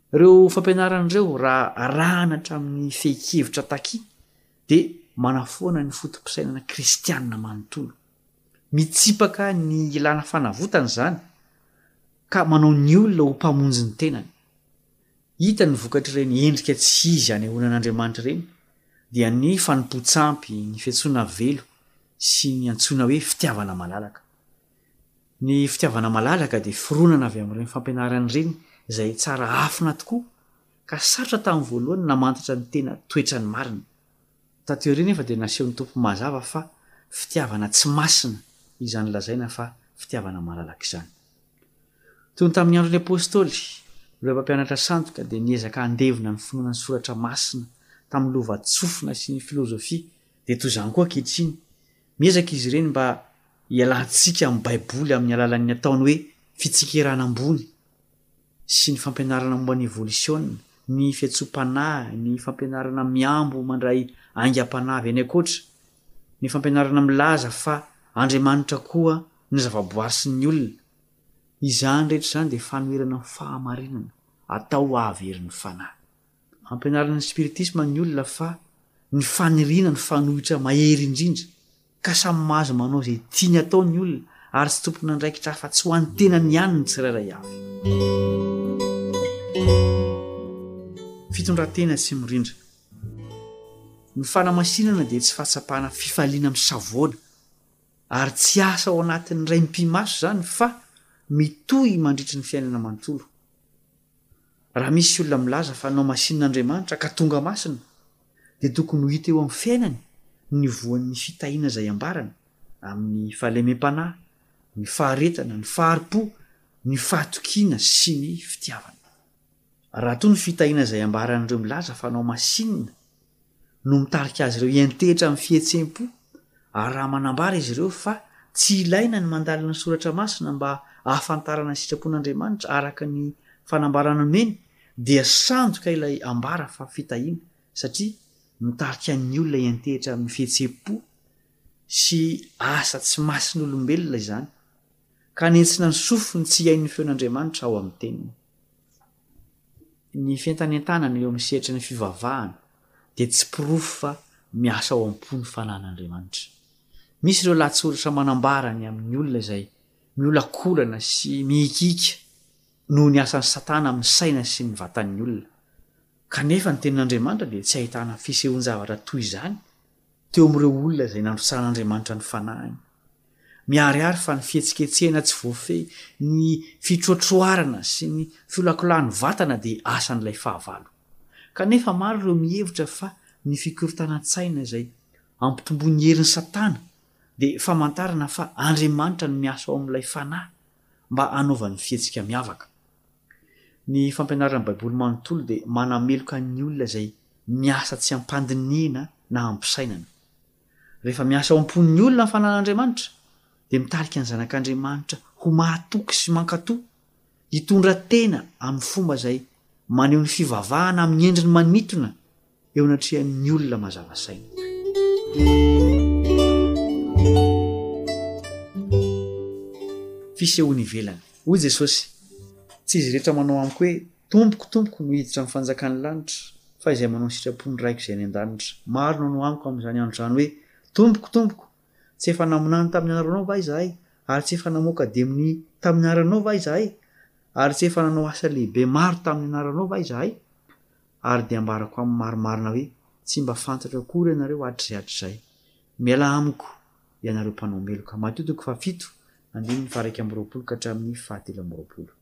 Ireo fampianarana ireo, raha arahana hatramin'ny fehin-kevitra takia, dia manafoana ny foto-pisainana kristiana manontolo. Mitsipaka ny ilana fanavotana izany, ka manao ny olona ho mpamonjy ny tenany. Hita ny vokatr'ireny endrika tsy izy anehoana an'Andriamanitra ireny, dia ny fanompoan-tsampy, ny fiantsoana velo, sy ny antsoina hoe fitiavana malalaka. Ny fitiavana malalaka dia fironana avy amin'ireny fampianarana ireny izay tsara afina tokoa ka sarotra tamin'ny voalohany namantatra ny tena toetrany marina. Taty aoriana anefa dia nasehon'ny Tompo mazava fa fitiavana tsy masina izany lazaina fa fitiavana malalaka izany. Toy ny tamin'ny andron'ny Apostoly, ireo mpampianatra sandoka dia niezaka handevona ny finoana ny Soratra Masina tamin'ny lovantsofina sy ny filozofia dia toy izany koa ankehitriny, miezaka izy ireny mba Hialantsika amin'ny Baiboly amin'ny alalan'ny ataony hoe fitsikerana ambony sy ny fampianarana momba ny evolisiona, ny fiantsoam-panahy, ny fampianarana mihambo mandray aingam-panahy avy any ankoatra, ny fampianarana milaza fa Andriamanitra koa ny zavaboary sy ny olona. Izany rehetra izany dia fanoherana ny fahamarinana atao ho ahaverin'ny fanahy. Ampianarin'ny spiritisma ny olona fa ny faniriana ny fanohitra mahery indrindra ka samy mahazo manao izay tiany atao ny olona ary tsy tompon'andraikitra afa tsy ho an'ny tenany ihany ny tsirairay avy. Fitondran-tena tsy mirindra. Ny fanamasinana dia tsy fahatsapana fifaliana misavoana ary tsy asa ao anatin'ny raim-pimaso izany fa mitohy mandritry ny fiainana manontolo. Raha misy olona milaza fa nohamasinina Andriamanitra ka tonga masina, dia tokony ho hita eo amin'ny fiainany ny voan'ny fitahiana izay ambarany, amin'ny fahalemem-panahy, ny faharetana, ny fahari-po, ny fahatokiana sy ny fitiavana. Raha toa ny fitahiana izay ambaran'ireo milaza fanao masinina no mitarika azy ireo hiantehitra amin'ny fihetsem-po ary raha manambara izy ireo fa tsy ilaina ny mandalina ny soratra masina mba hahafantarana ny sitrapon'Andriamanitra araka ny fanambarana omeny dia sandoka ilay ambara fa fitahiana satria mitarika ny olona hiantehitra amin'ny fihetseham-po sy asa tsy masin'olombelona izany, ka hanentsina ny sofiny tsy hihaino ny feon'Andriamanitra ao amin'ny Teniny. Ny fientanentanana eo amin'ny sehatry ny fivavahana dia tsy porofo fa miasa ao am-po ny fanahin'Andriamanitra. Misy ireo lahatsoratra manambara ny amin'ny olona izay miolakolana sy mihikiaka, noho ny asan'i Satana amin'ny saina sy ny vatan'ny olona. Kanefa ny Tenin'Andriamanitra dia tsy ahitana fisehoan-javatra toy izany teo amin'ireo olona izay nandrotsahan'Andriamanitra ny fanahiny. Miharihary fa ny fihetsiketsehana tsy voafehy, ny fitroatroarana sy ny fiolakolahan'ny vatana dia asan'ilay fahavalo. Kanefa maro ireo mihevitra fa ny fikorontanan-tsaina izay ampitomboin'ny herin'i Satana dia famantarana fa Andriamanitra no miasa ao amin'ilay fanahy. mba hanaovany fihetsika miavaka. Ny fampianaran'ny Baiboly manontolo dia manameloka ny olona izay miasa tsy am-pandinihina na am-pisainana. Rehefa miasa ao am-pon'ny olona ny fananan'Andriamanitra, dia mitarika ny zanak'Andriamanitra ho mahatoky sy mankatò, hitondra tena amin'ny fomba izay maneho ny fivavahana amin'ny endriny manintona eo anatrehan'ny olona mazava saina. Fisehoany ivelany. Hoy Jesosy, Tsy izy rehetra manao amiko hoe, 'Tompoko, tompoko, no hiditra amin'ny fanjakan'ny lanitra, fa izay manao ny sitrapon'ny Raiko izay any an-danitra. Maro no hanao amiko amin'izany andro izany hoe, 'Tompoko, tompoko, tsy efa naminany tamin'ny anaranao va izahay? Ary tsy efa namoaka demony tamin'ny anaranao va izahay? Ary tsy efa nanao asa lehibe maro tamin'ny anaranao va izahay? ary dia ambarako amin'ny marimarina hoe tsy mba fantatro akory ianareo hatrizay hatrizay. Mialà amiko, ianareo mpanao meloka. Matio toko fahafito, andininy faha-iraika amby roapolo ka hatramin'ny fahatelo amby roapolo.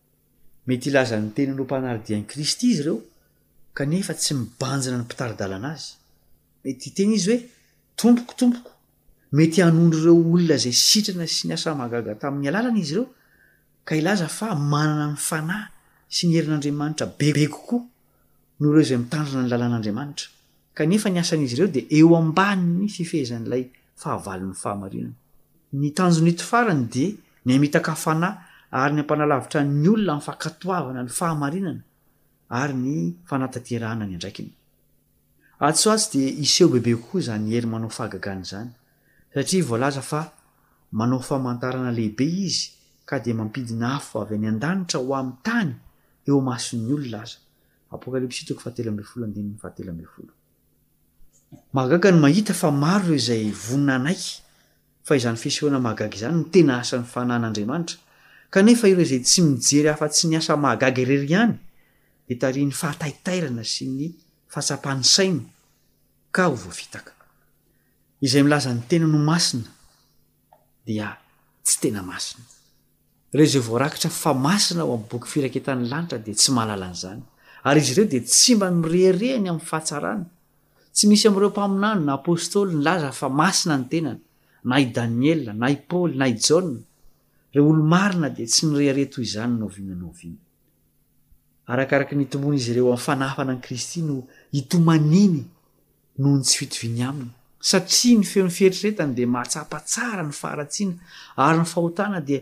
Mety hilaza ny tenan'ireo mpanara-dian'i Kristy izy ireo, kanefa tsy mibanjina ny mpitari-dalana azy. Mety hiteny izy hoe, Tompoko, Tompoko! Mety hanondro ireo olona izay sitrana sy niasa mahagaga tamin'ny alalany izy ireo ka hilaza fa manana ny fanahy sy ny herin'Andriamanitra bebe kokoa noho ireo izay mitandrina ny lalàn'Andriamanitra, kanefa ny asan'izy ireo dia eo ambanin'ny fifehezan'ilay fahavalon'ny fahamarinana. Ny tanjon'ito farany dia ny hamitaka fanahy ary ny hampanalavitra ny olona amin'ny fankatoavana ny fahamarinana ary ny fanatanterahana ny andraikiny. Atsy ho atsy dia hiseho bebe kokoa izany hery manao fahagagana izany, satria voalaza fa manao famantarana lehibe izy ka dia mampidina afo avy any an-danitra ho amin'ny tany eo imason'ny olona aza. Apokalypsy toko fahatelo ambin'ny folo andininy fahatelo ambin'ny folo. Mahagaga ny mahita fa maro ireo izay vonona hanaiky fa izany fisehoana mahagaga izany no tena asan'ny Fanahin' Andriamanitra, kanefa ireo izay tsy mijery afa-tsy ny asa mahagaga irery ihany dia tarihin'ny fahataitairana sy ny fahatsapan'ny sainy ka ho voafitaka. Izay milaza ny tenany ho masina dia tsy tena masina. Ireo izay voarakitra fa masina ao amin'ny boky firaketan'ny lanitra dia tsy mahalala an'izany, ary izy ireo dia tsy mba mirehareha ny amin'ny fahatsarana. Tsy misy amin'ireo mpaminany na apostoly nilaza fa masina ny tenany, na i Daniela, na i Paoly, na i Jaona. Ireo olo-marina dia tsy nirehareha toy izany na oviana na oviana. Arakaraka ny itomboan'izy ireo amin'ny fanahafana an'i Kristy no itomaniany noho ny tsy fitoviany aminy, satria ny feon'ny fieritreretany dia mahatsapa tsara ny faharatsiana ary ny fahotana dia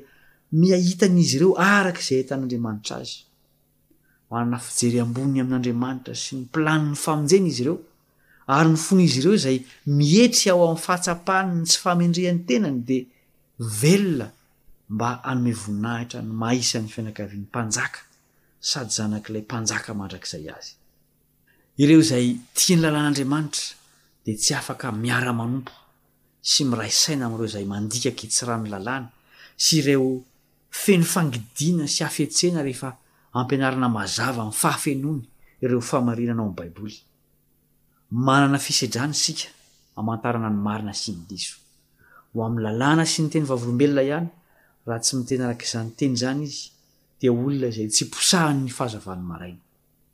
miahitan'izy ireo araka izay ahitan'Andriamanitra azy. Manana fijery ambony amin'Andriamanitra sy ny planin'ny famonjena izy ireo, ary ny fon'izy ireo izay mietry ao amin'ny fahatsapany ny tsy fahamendrehan'ny tenany dia velona mba hanome voninahitra ny maha isan'ny fianakavian'ny mpanjaka sady zanak'ilay Mpanjaka mandrakizay azy. Ireo izay tia ny lalàn'Andriamanitra dia tsy afaka miara-manompo sy miray saina amin'ireo izay mandika an-kitsirano ny lalàny sy ireo feno fangidiana sy hafetsena rehefa ampianarina mazava amin'ny fahafenoany ireo famarinana ao amin'ny Baiboly. Manana fisedrana isika hamantarana ny marina sy ny diso ho amin'ny lalàna sy ny teny vavolombelona ihany, raha tsy miteny araka izany teny izany izy dia olona izay tsy posahan'ny fahazavan'ny maraina.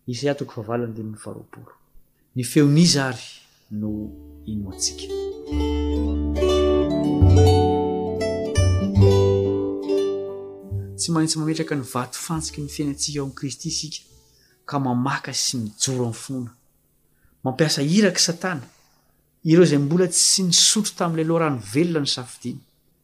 Isaia toko fahavalo andininy faharoapolo. Ny feon'iza àry no inoantsika? Tsy maintsy mametraka ny vato fantsiky ny fiainantsika ao amin'i Kristy isika, ka mamaka sy mijoro amin'ny finoana. Mampiasa irak'i Satana ireo izay mbola tsy nisotro tamin'ilay loharano velona nisafidiany.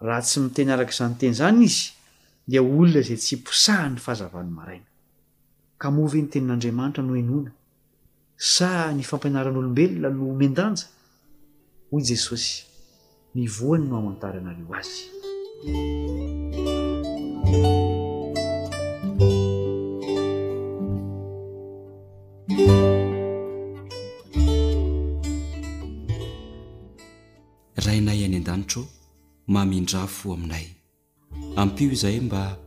Raha tsy miteny araka izany teny izany izy, dia olona izay tsy posahan'ny fahazavan'ny maraina. Ka moa ve ny Tenin'Andriamanitra no henoina, sa ny fampianaran'olombelona no omen-danja? Hoy Jesosy, Ny voany no hamantaranareo azy. Rainay any an-danitra ô, mamindrà fo aminay. Ampio izahay mba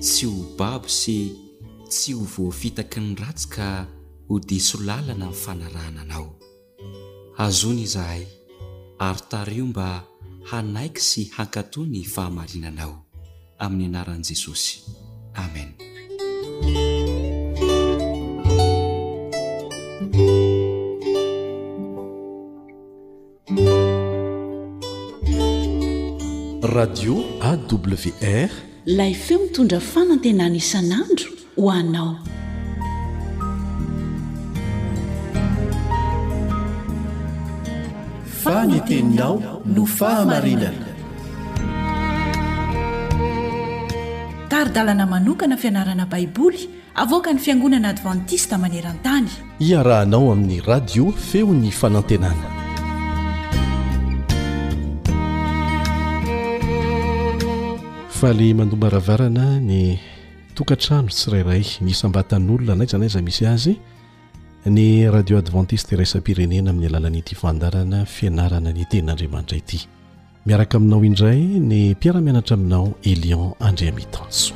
tsy ho babo sy tsy ho voafitaky ny ratsy ka ho diso lalana ny fanarahana Anao. Hazòny izahay ary tario mba hanaiky sy hankatò ny fahamarinanao. Amin'ny anaran'i Jesosy. Amen. radio awr lay feo mitondra fanantenana isan'andro ho anao fa ny teninao no fahamarinana taridalana manokana fianarana baiboly Avoakan'ny Fiangonana Advantista maneran-tany. Iarahanao amin'ny Radio Feon'ny Fanantenana. Faly mandombaravarana ny tokantrano tsirairay ny isam-batan'olona n'aiza n'aiza misy azy ny Radio Advantista iraisam-pirenena amin'ny alalan'ity fandarana fianarana ny tenin'Andriamanitra ity. Miaraka aminao indray ny mpiara-mianatra aminao Elion Andriamitanso.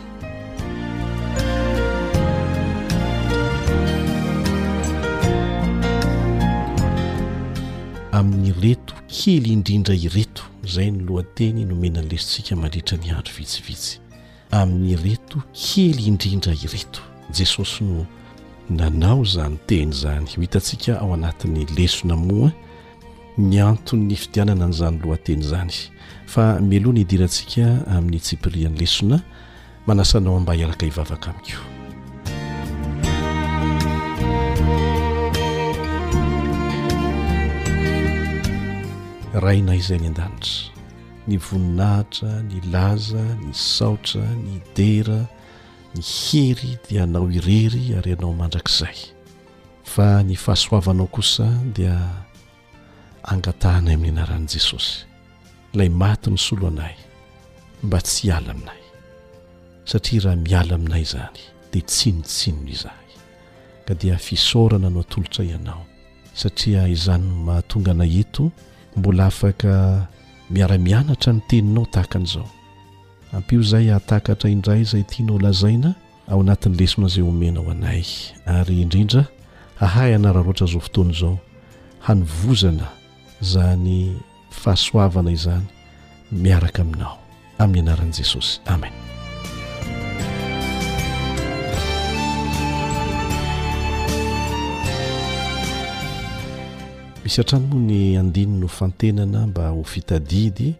Amin'ny reto kely indrindra ireto izay ny lohateny nomena lesintsika mandritra ny andro vitsivitsy. Amin'ny reto kely indrindra ireto. Jesosy no nanao izany teny izany. Ho hitantsika ao anatin'ny lesona moa ny anton'ny nifidianana an'izany lohateny izany fa mialoha ny hidirantsika amin'ny tsipirian'ny lesona manasa anao mba hiaraka hivavaka amiko rainay izay ny an-danitra ny voninahitra ny laza ny saotra ny dera ny hery dia anao irery ary ianao mandrakizay Fa ny fahasoavanao kosa dia angatahanay amin'ny anaran'i Jesosy, ilay maty nisolo anay mba tsy hiala aminay, satria raha miala aminay izany dia tsinontsinona izahay, ka dia fisaorana no atolotray anao, satria izany no mahatonga anay eto mbola afaka miara-mianatra ny teninao tahaka an'izao. Ampio izahay hahatakatra indray izay tianao lazaina, ao anatin'ny lesona izay omena ho anay ary indrindra hahay hanararaotra izao fotoana izao hanovozana izany fahasoavana izany miaraka aminao amin'ny anaran'i Jesosy amen misy hatrany moa ny andininy ho fantenana mba ho fitadidy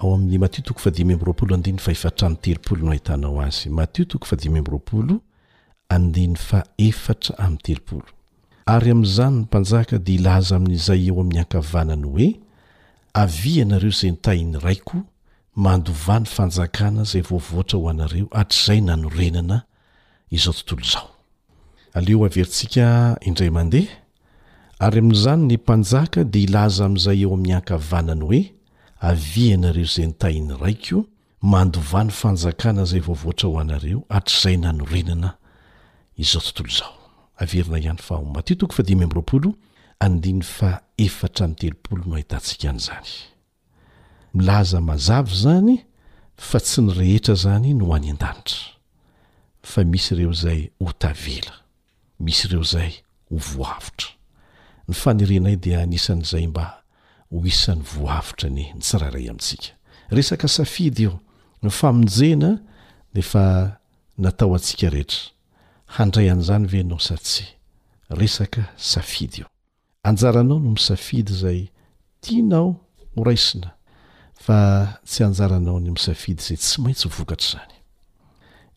Ao amin'ny Matio toko fahadimy amby roapolo andininy fahefatra amby telopolo no ahitanao azy. Matio toko fahadimy amby roapolo andininy fahefatra amby telopolo. Ary amin'izany ny mpanjaka dia hilaza amin'izay eo amin'ny ankavanany hoe, Avia ianareo izay nitahin'ny Raiko, mandovà ny fanjakana izay voavoatra ho anareo hatrizay nanorenana izao tontolo izao. Aleo averintsika indray mandeha, ary amin'izany ny mpanjaka dia hilaza amin'izay eo amin'ny ankavanany hoe, Avia ianareo izay nitahin'ny raiko, mandovà ny fanjakana izay voavoatra ho anareo hatrizay nanorenana izao tontolo izao. Averina ihany fa ao Matio toko fahadimy amby roapolo, andininy fahaefatra amby telopolo no ahitantsika an'izany. Milaza mazava izany fa tsy ny rehetra izany no any an-danitra. Fa misy ireo izay ho tavela. Misy ireo izay ho voavotra. Ny fanerenay dia anisan'izay mba ho isan'ny voavotra ny ny tsirairay amintsika. Resaka safidy io. Ny famonjena dia efa natao antsika rehetra. Handray an'izany ve ianao sa tsia? Resaka safidy io. Anjaranao no misafidy izay tianao horaisina fa tsy anjaranao ny misafidy izay tsy maintsy ho vokatr'izany.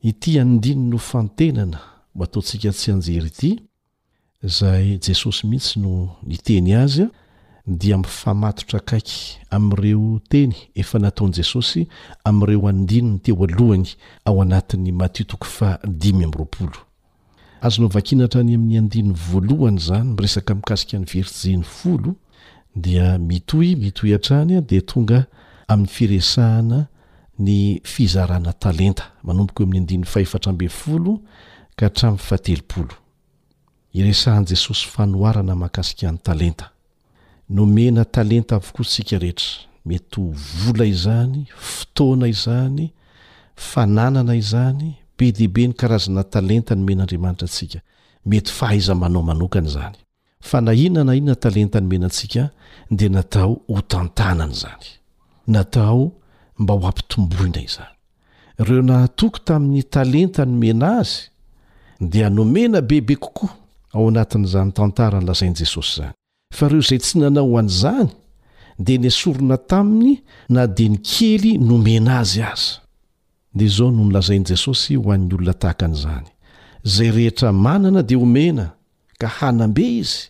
Ity andininy ho fantenana ho ataontsika tsianjery ity, izay Jesosy mihitsy no niteny azy, dia mifamatotra akaiky amin'ireo teny efa nataon'i Jesosy amin'ireo andininy teo alohany ao anatin'ny Matio toko faha dimy amby roapolo. Azonao vakiana hatrany amin'ny andininy voalohany izany miresaka mikasika ny versjeny folo dia mitohy mitohy hatrany dia tonga amin'ny firesahana ny fizarana talenta manomboka eo amin'ny andininy fahefatra ambin'ny folo ka hatramin'ny fahatelopolo. Iresahan'i Jesosy fanoharana mahakasika ny talenta. Nomena talenta avokoa isika rehetra, mety ho vola izany, fotoana izany, fananana izany, be dia be ny karazana talenta nomen'Andriamanitra antsika. Mety fahaiza-manao manokana izany. Fa na inona na inona talenta nomena antsika dia natao hotantanana izany. Natao mba ho ampitomboina izany. Ireo nahatoky tamin'ny talenta nomena azy dia nomena bebe kokoa ao anatin'izany tantara nolazain'i Jesosy izany, fa ireo izay tsy nanao an'izany dia nesorina taminy na dia ny kely nomena azy aza. Dia izao no nolazain'i Jesosy ho an'ny olona tahaka an'izany, Izay rehetra manana dia homena, ka hanam-be izy,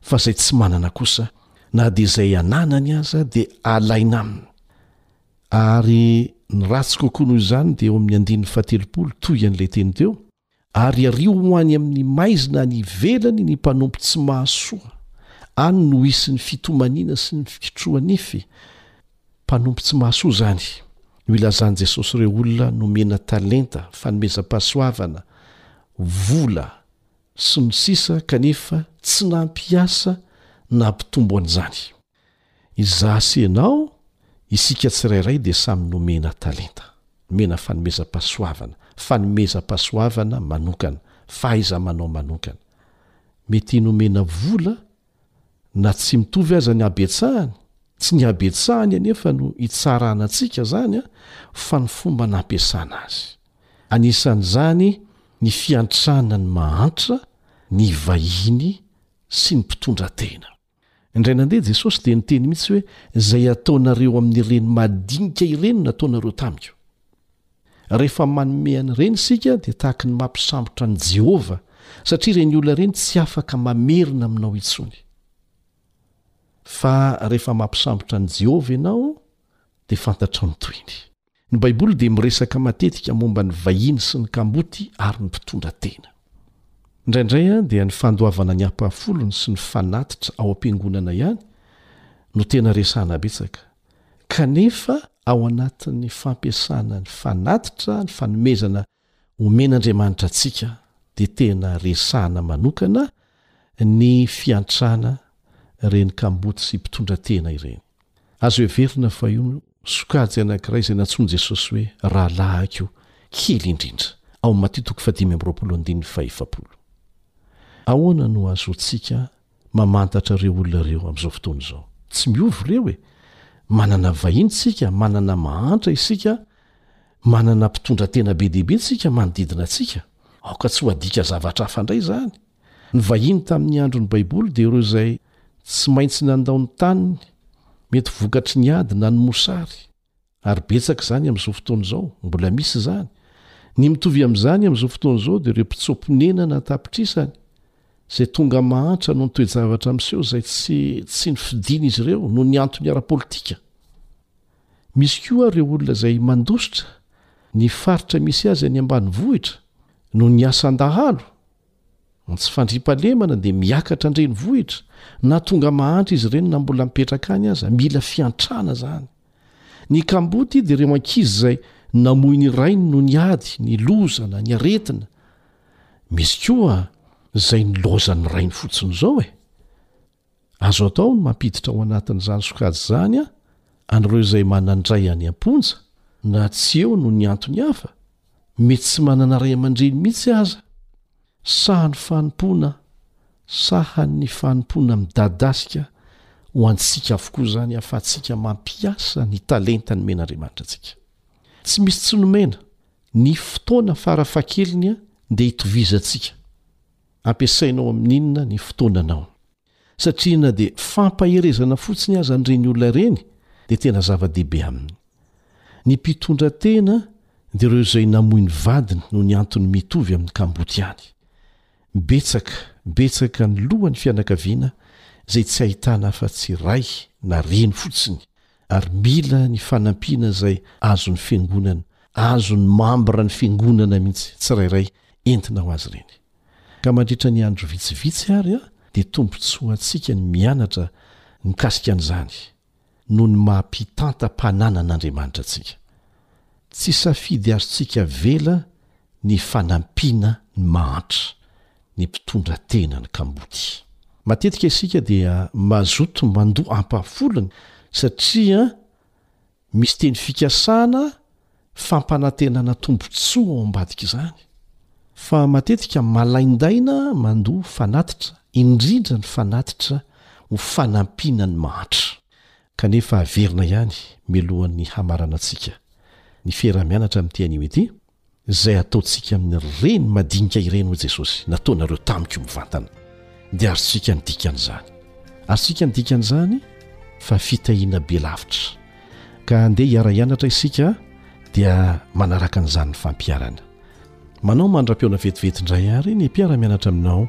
fa izay tsy manana kosa, na dia izay ananany aza, dia alaina aminy. Ary ny ratsy kokoa noho izany dia eo amin'ny andininy fahatelopolo, toy an'ilay teny teo, Ary ario ho any amin'ny maizina any ivelany ny mpanompo tsy mahasoa, any no hisy ny fitomaniana sy ny fitroha-nify. Mpanompo tsy mahasoa izany no ilazan'i Jesosy ireo olona nomena talenta, fanomezam-pahasoavana, vola, sy ny sisa kanefa tsy nampiasa na mpitombo an'izany. Izaho sy ianao, isika tsirairay dia samy nomena talenta, nomena fanomezam-pahasoavana, fanomezam-pahasoavana manokana, fahaiza-manao manokana. Mety nomena vola Na tsy mitovy aza ny habetsahany, tsy ny habetsahany anefa no itsarana antsika izany fa ny fomba nampiasana azy. Anisan'izany ny fiantrana ny mahantra, ny vahiny sy ny mpitondra tena. Indray nandeha Jesosy dia niteny mihitsy hoe, Izay ataonareo amin'ireny madinika ireny no nataonareo tamiko. Rehefa manome an'ireny isika, dia tahaka ny mampisambotra an'i Jehovah, satria ireny olona ireny tsy afaka mamerina aminao intsony. Fa rehefa mampisambotra an'i Jehovah ianao, dia fantatrao ny tohiny. Ny Baiboly dia miresaka matetika momba ny vahiny sy ny kamboty ary ny mpitondra tena. Indraindray dia ny fandoavana ny ampahafolony sy ny fanatitra ao am-piangonana ihany no tena resahana betsaka. kanefa ao anatin'ny fampiasana ny fanatitra ny fanomezana omen'Andriamanitra antsika dia tena resahana manokana ny fiantrana reny kamboty sy mpitondra tena ireny. Azo heverina fa io no sokajy anankiray izay nantsoin'i Jesosy hoe rahalahiko kely indrindra, ao amin'ny Matio toko fahadimy amby roapolo andininy fahefapolo. Ahoana no ahazoantsika mamantatra ireo olona ireo amin'izao fotoana izao. Tsy miova ireo e! Manana vahiny isika, manana mahantra isika, manana mpitondra tena be dia be isika manodidina antsika. Aoka tsy ho adika zavatra hafa indray izany. Ny vahiny tamin'ny andron'ny Baiboly dia ireo izay tsy maintsy nandao ny taniny, mety vokatry ny ady na ny mosary. ary betsaka izany amin'izao fotoana izao, mbola misy izany. Ny mitovy amin'izany amin'izao fotoana izao dia ireo mpitsoa-ponenana an-tapitrisany izay tonga mahantra noho ny toe-javatra miseho izay tsy tsy nifidian'izy ireo noho ny antony ara-politika. Misy koa ary ireo olona izay mandositra ny faritra misy azy any ambanivohitra noho ny asan-dahalo Ny tsy fandriampahalemana dia miakatra an-drenivohitra, na tonga mahantra izy ireny na mbola mipetraka any aza. Mila fiantrana izany. Ny kamboty dia ireo ankizy izay namoy ny rainy noho ny ady, ny loza na ny aretina. Misy koa izay nilaozan'ny rainy fotsiny izao e! Azo atao ny mampiditra ao anatin'izany sokajy izany an'ireo izay manandray any am-ponja na tsy eo noho ny antony hafa, mety tsy manana ray aman-dreny mihitsy aza. Sahan'ny fanompoana Sahan'ny fanompoana midadasika ho antsika avokoa izany ahafahantsika mampiasa ny talenta nomen'Andriamanitra antsika. Tsy misy tsy nomena, ny fotoana fara fahakeliny dia itovizantsika. Ampiasainao amin'inona ny fotoananao? Satria na dia fampaherezana fotsiny aza an'ireny olona ireny dia tena zava-dehibe aminy. Ny mpitondra tena dia ireo izay namoy ny vadiny noho ny antony mitovy amin'ny kamboty ihany. Betsaka, betsaka ny lohan'ny fianakaviana izay tsy ahitana afa-tsy ray na reny fotsiny ary mila ny fanampiana izay azon'ny fiangonana, azon'ny mambra ny fiangonana mihitsy tsirairay entina ho azy ireny. Ka mandritra ny andro vitsivitsy ary dia tombontsoantsika ny mianatra mikasika an'izany noho ny maha mpitantam-pananan'Andriamanitra antsika. Tsy safidy azontsika avela ny fanampiana ny mahantra. ny mpitondra tenany kamboty. Matetika isika dia mazoto mandoa ampahafolony satria misy teny fikasana fampanantenana tombontsoa ao ambadik'izany. Fa matetika malaindaina mandoa fanatitra, indrindra ny fanatitra ho fanampiana ny mahantra. Kanefa averina ihany mialohan'ny hamaranantsika ny fiaraha-mianatra amin'ity anio ity, Izay ataontsika amin'ireny madinika ireny, hoy Jesosy, nataonareo tamiko mivantana, dia arztsika ny dikan'izany. Arztsika ny dikan'izany fa fitahiana be lavitra. Ka andeha hiara-hianatra isika dia manaraka an'izany ny fampiharana. Manao mandra-pihaona vetivety indray àry ny mpiara-mianatra aminao.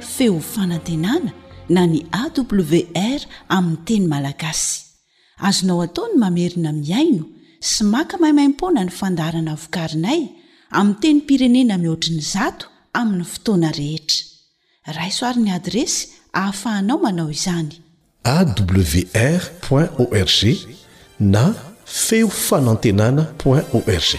Feo fanantenana na ny AWR amin'ny teny malagasy. Azonao atao ny mamerina mihaino sy maka maimaimpoana ny fandaharana vokarinay amin'ny tenim-pirenena mihoatry ny zato amin'ny fotoana rehetra. Raiso ary ny adiresy ahafahanao manao izany. Awr point org na Feo fanantenana point org.